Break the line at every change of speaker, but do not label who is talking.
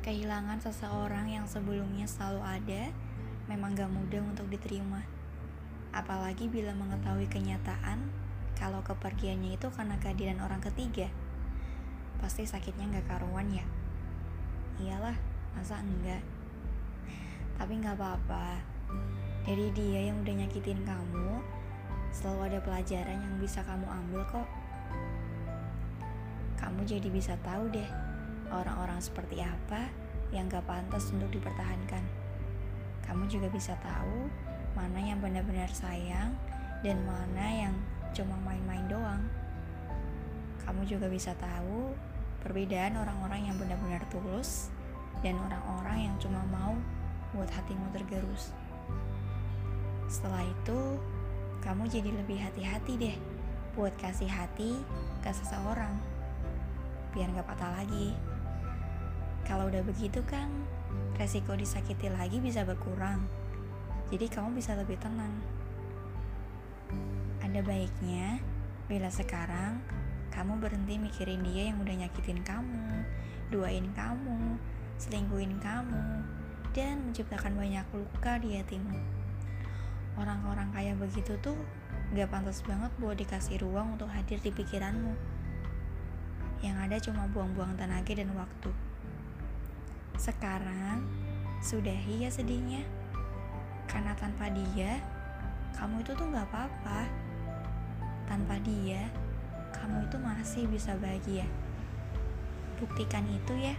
Kehilangan seseorang yang sebelumnya selalu ada memang gak mudah untuk diterima. Apalagi bila mengetahui kenyataan kalau kepergiannya itu karena kehadiran orang ketiga. Pasti sakitnya gak karuan ya. Iyalah, masa enggak? Tapi gak apa-apa. Dari dia yang udah nyakitin kamu, selalu ada pelajaran yang bisa kamu ambil kok. Kamu jadi bisa tahu deh orang-orang seperti apa yang gak pantas untuk dipertahankan. Kamu juga bisa tahu mana yang benar-benar sayang dan mana yang cuma main-main doang. Kamu juga bisa tahu perbedaan orang-orang yang benar-benar tulus dan orang-orang yang cuma mau buat hatimu tergerus. Setelah itu, kamu jadi lebih hati-hati deh buat kasih hati ke seseorang biar gak patah lagi. Kalau udah begitu kan, resiko disakiti lagi bisa berkurang. Jadi kamu bisa lebih tenang. Ada baiknya bila sekarang kamu berhenti mikirin dia yang udah nyakitin kamu, duain kamu, selingkuhin kamu, dan menciptakan banyak luka di hatimu. Orang-orang kayak begitu tuh gak pantas banget buat dikasih ruang untuk hadir di pikiranmu. Yang ada cuma buang-buang tenaga dan waktu. Sekarang, sudahi ya sedihnya. Karena tanpa dia, kamu itu tuh gak apa-apa. Tanpa dia, kamu itu masih bisa bahagia. Buktikan itu ya.